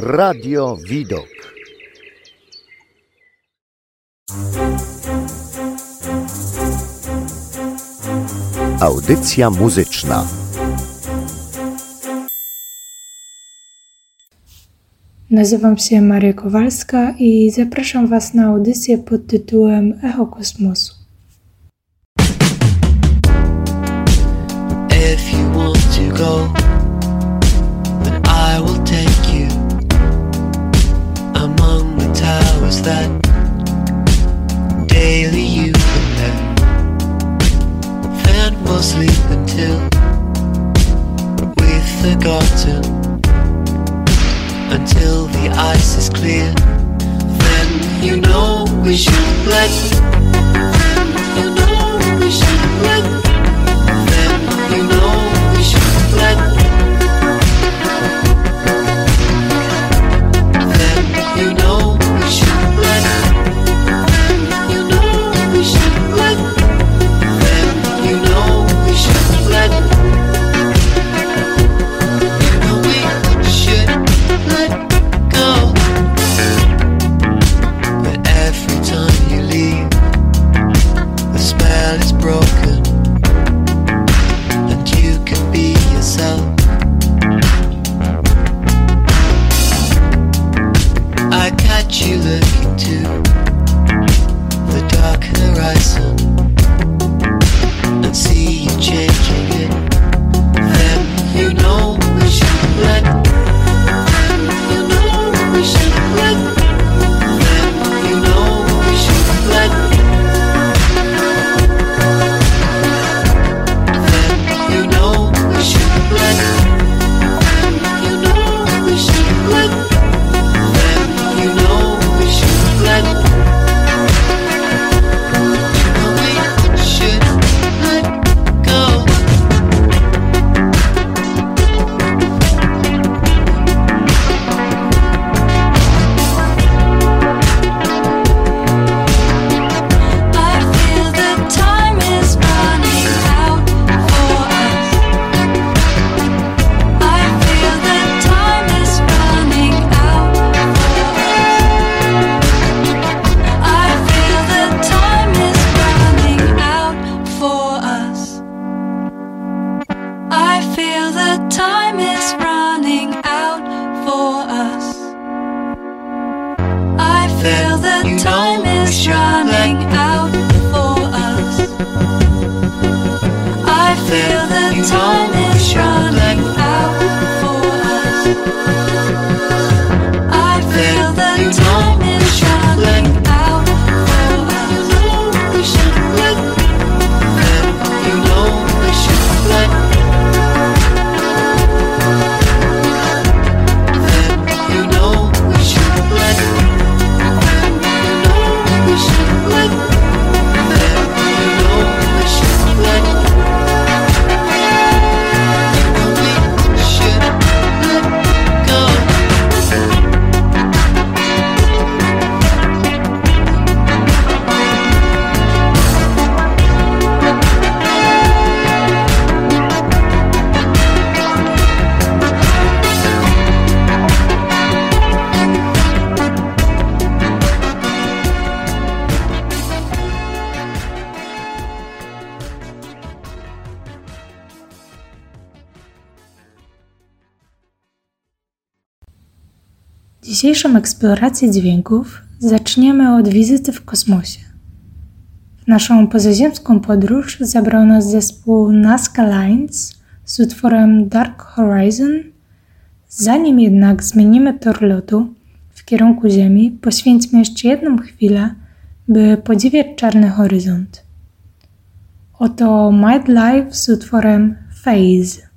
Radio Widok. Audycja muzyczna. Nazywam się Maria Kowalska i zapraszam Was na audycję pod tytułem Echo Kosmosu. feel the time is running. Dzisiejszą eksplorację dźwięków zaczniemy od wizyty w kosmosie. W naszą pozaziemską podróż zabrał nas zespół Nazca Lines z utworem Dark Horizon. Zanim jednak zmienimy tor lotu w kierunku Ziemi, poświęćmy jeszcze jedną chwilę, by podziwiać czarny horyzont. Oto Might Life z utworem Phase.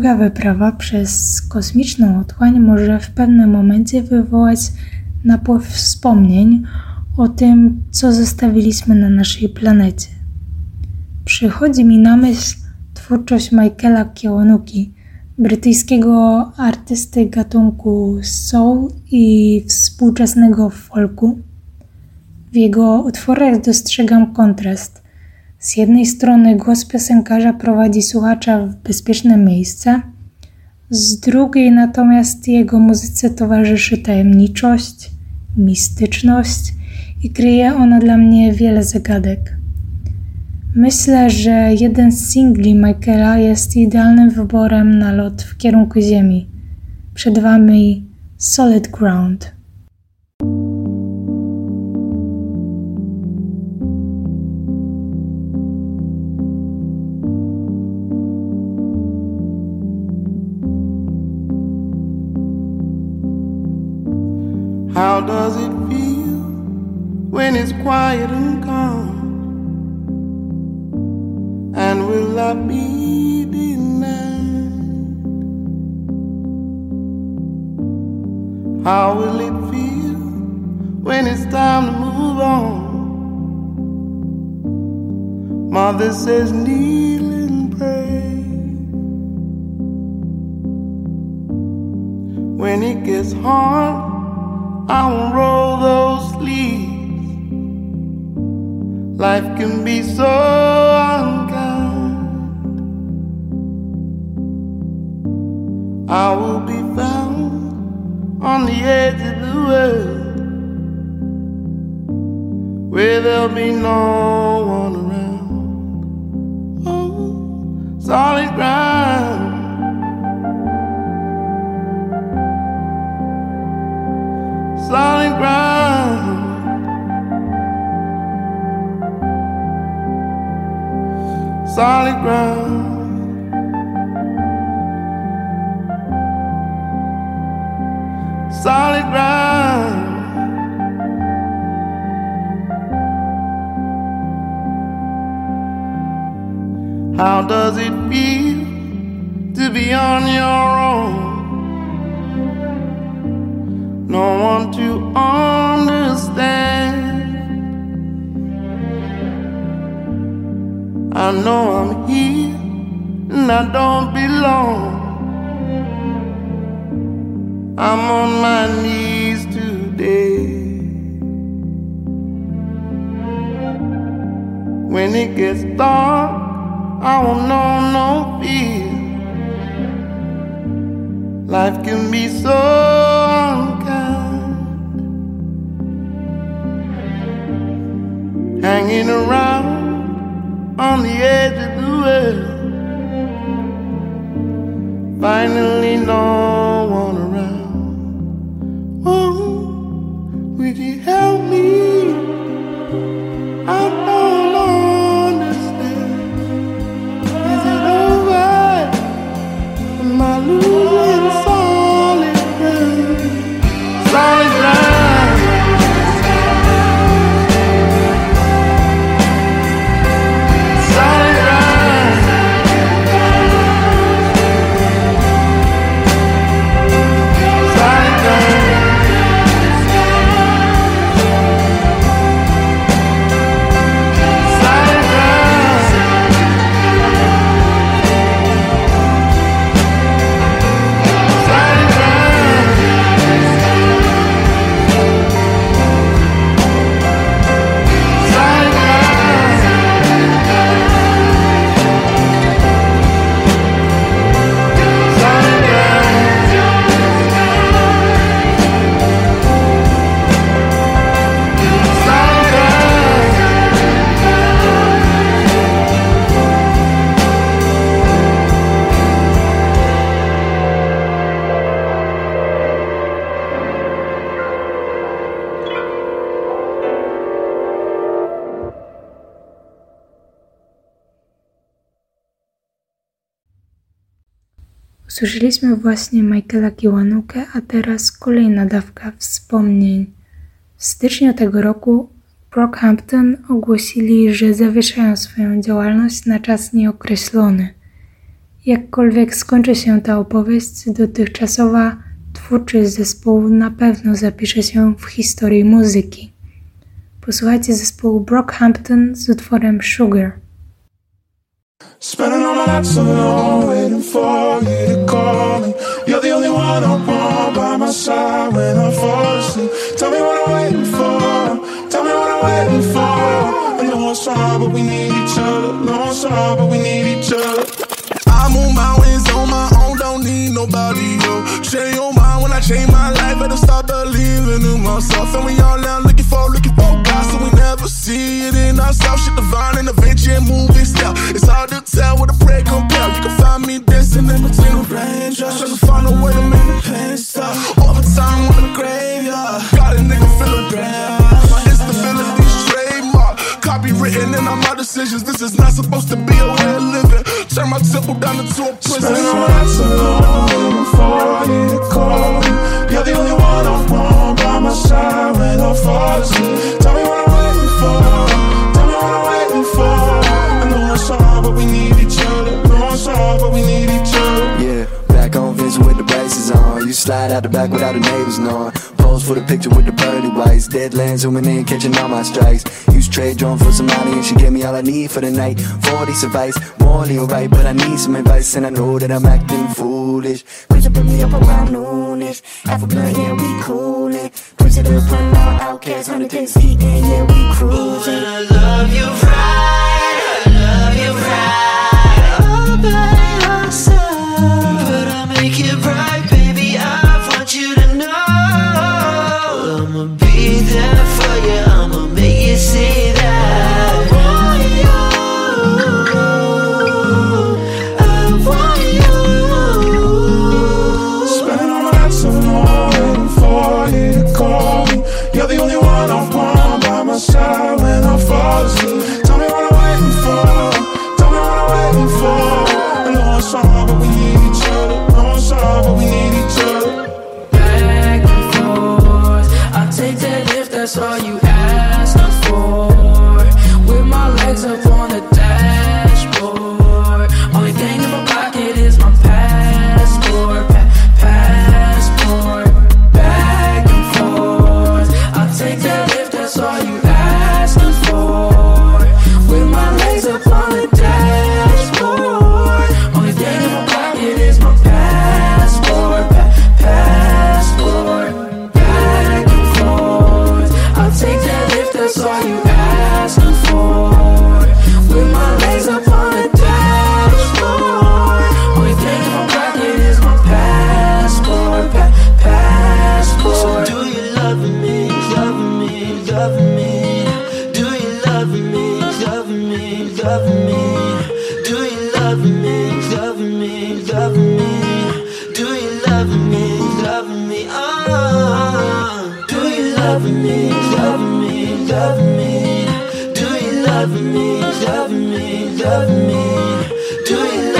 Długa wyprawa przez kosmiczną otchłań może w pewnym momencie wywołać napływ wspomnień o tym, co zostawiliśmy na naszej planecie. Przychodzi mi na myśl twórczość Michaela Kiwanuki, brytyjskiego artysty gatunku soul i współczesnego folku. W jego utworach dostrzegam kontrast. Z jednej strony głos piosenkarza prowadzi słuchacza w bezpieczne miejsce, z drugiej natomiast jego muzyce towarzyszy tajemniczość, mistyczność i kryje ona dla mnie wiele zagadek. Myślę, że jeden z singli Michaela jest idealnym wyborem na lot w kierunku Ziemi. Przed Wami Solid Ground. It feel when it's quiet and calm? And will I be denied? How will it feel when it's time to move on? Mother says, kneel and pray. When it gets hard, I will roll those sleeves. Life can be so unkind. I will be found on the edge of the world where there'll be no one Solid ground. Solid ground. How does it feel to be on your I know I'm here and I don't belong. I'm on my knees today. When it gets dark, I won't know no fear. Life can be so unkind. Hanging around on the edge of the world. Finally, no Usłyszeliśmy właśnie Michaela Kiwanukę, a teraz kolejna dawka wspomnień. W styczniu tego roku Brockhampton ogłosili, że zawieszają swoją działalność na czas nieokreślony. Jakkolwiek skończy się ta opowieść, dotychczasowa twórczość zespołu na pewno zapisze się w historii muzyki. Posłuchajcie zespołu Brockhampton z utworem Sugar. Spending all my nights alone, waiting for you to call me. You're the only one I want by my side when I fall asleep. Tell me what I'm waiting for. Tell me what I'm waiting for. I know it's hard, but we need each other. No, it's hard, but we need each other. I move mountains on my own, don't need nobody, yo. Change your mind when I change my life, better start believing in myself. And we all now looking for, looking for God, so we never see it in ourselves. Shit divine and moving style. Knowing. Pose for the picture with the pearly whites. Deadlands zooming in, catching all my strikes. Use trade drone for some money and she gave me all I need for the night. 40 advice, morally alright, but I need some advice and I know that I'm acting foolish. Push up, put me up around noonish. Half a yeah, we coolin'. Push it up, run out, outcast, 100 days yeah, we cruising. I love you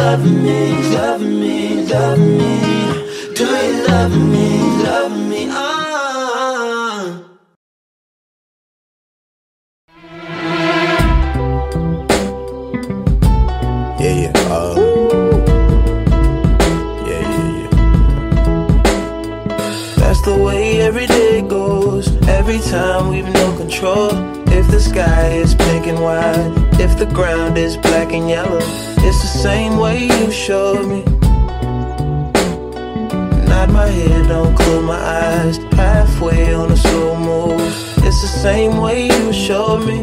love me, love me, love me? Do you love me, love me? Ah. Yeah, yeah. Uh, yeah, yeah, yeah. That's the way every day goes. Every time we've no control. If the sky is pink and white, if the ground is black and yellow, it's the same way you showed me. Nod my head, don't close my eyes. Halfway on a slow move. It's the same way you showed me.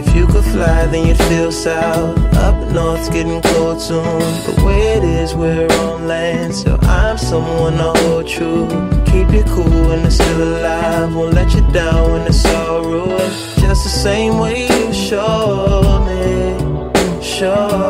If you could fly, then you'd feel south. Up north's getting cold soon. The way it is, we're on land. So I'm someone to hold true. Keep you cool when it's still alive. Won't let you down when it's all ruined. Same way you showed me. Showed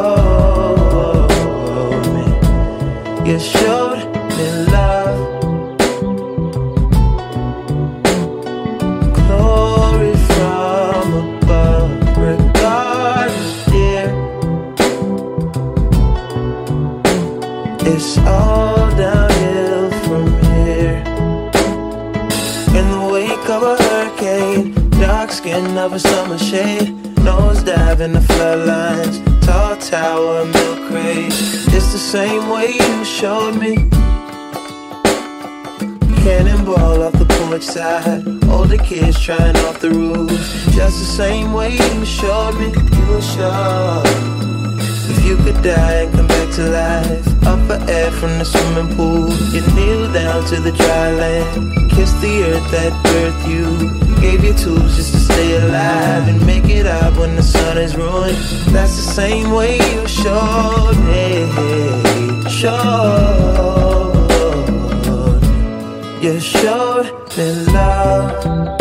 sure. If you could die and come back to life, up for air from the swimming pool, you kneel down to the dry land, kiss the earth that birthed you, gave you tools just to stay alive and make it up when the sun is ruined. That's the same way you showed me, showed, you showed me love.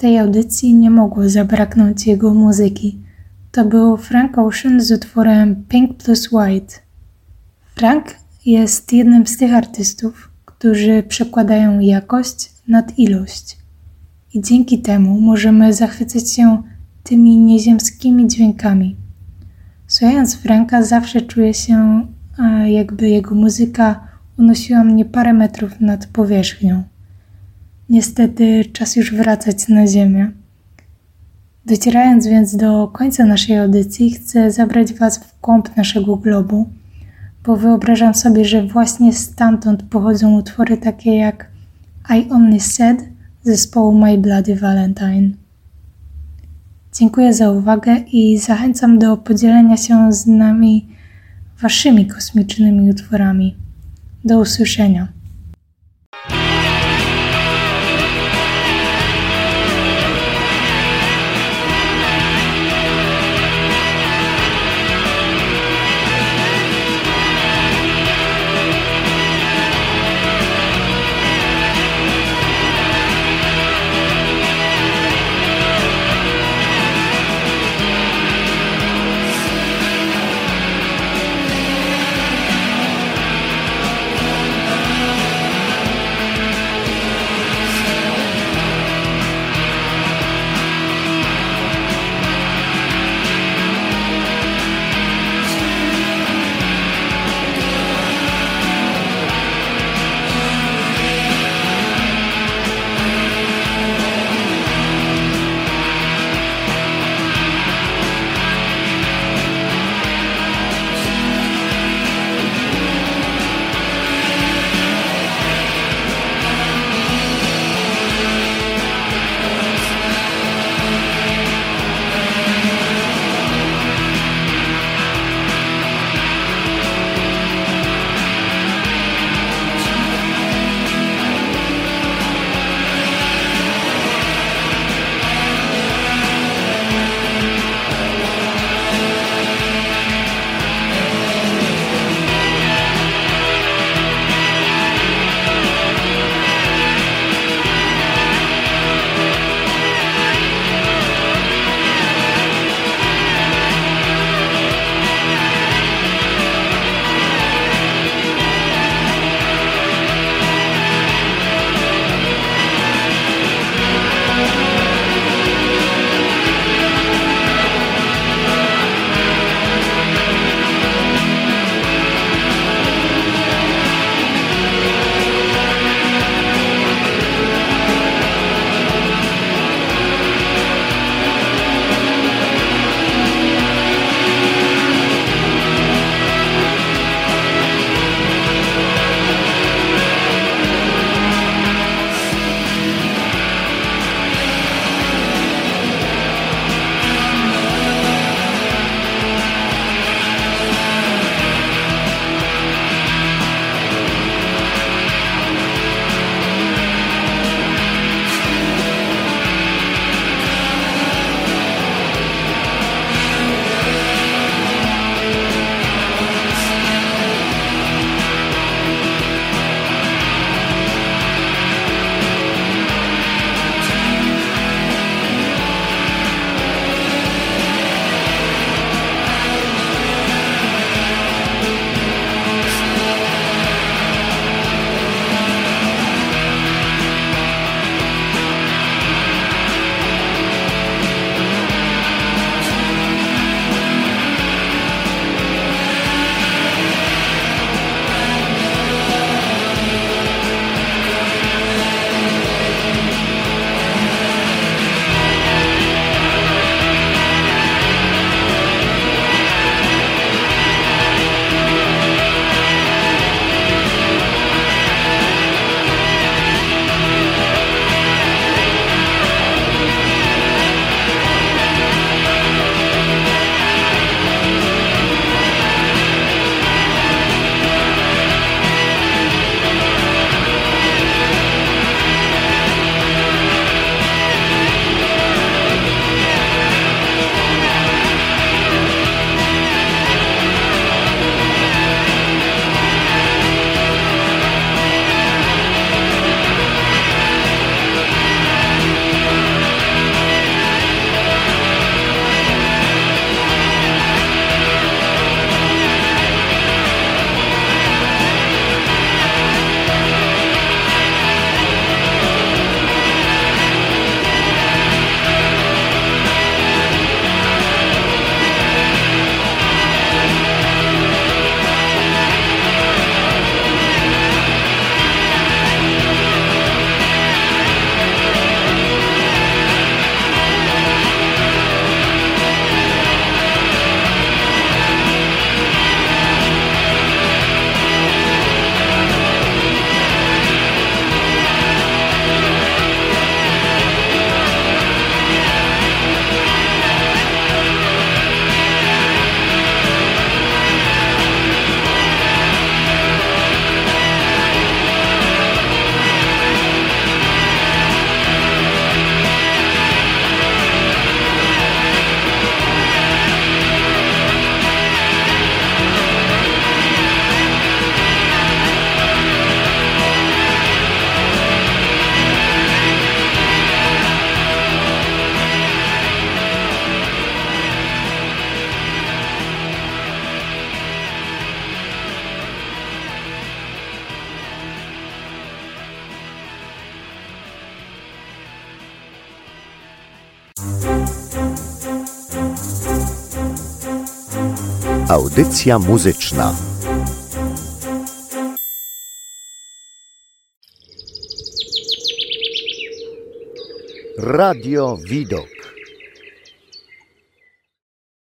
Tej audycji nie mogło zabraknąć jego muzyki. To był Frank Ocean z utworem Pink plus White. Frank jest jednym z tych artystów, którzy przekładają jakość nad ilość. I dzięki temu możemy zachwycać się tymi nieziemskimi dźwiękami. Słuchając Franka zawsze czuję się, jakby jego muzyka unosiła mnie parę metrów nad powierzchnią. Niestety czas już wracać na Ziemię. Docierając więc do końca naszej audycji, chcę zabrać Was w głąb naszego globu, bo wyobrażam sobie, że właśnie stamtąd pochodzą utwory takie jak I Only Said zespołu My Bloody Valentine. Dziękuję za uwagę i zachęcam do podzielenia się z nami Waszymi kosmicznymi utworami. Do usłyszenia. Audycja muzyczna. Radio Widok.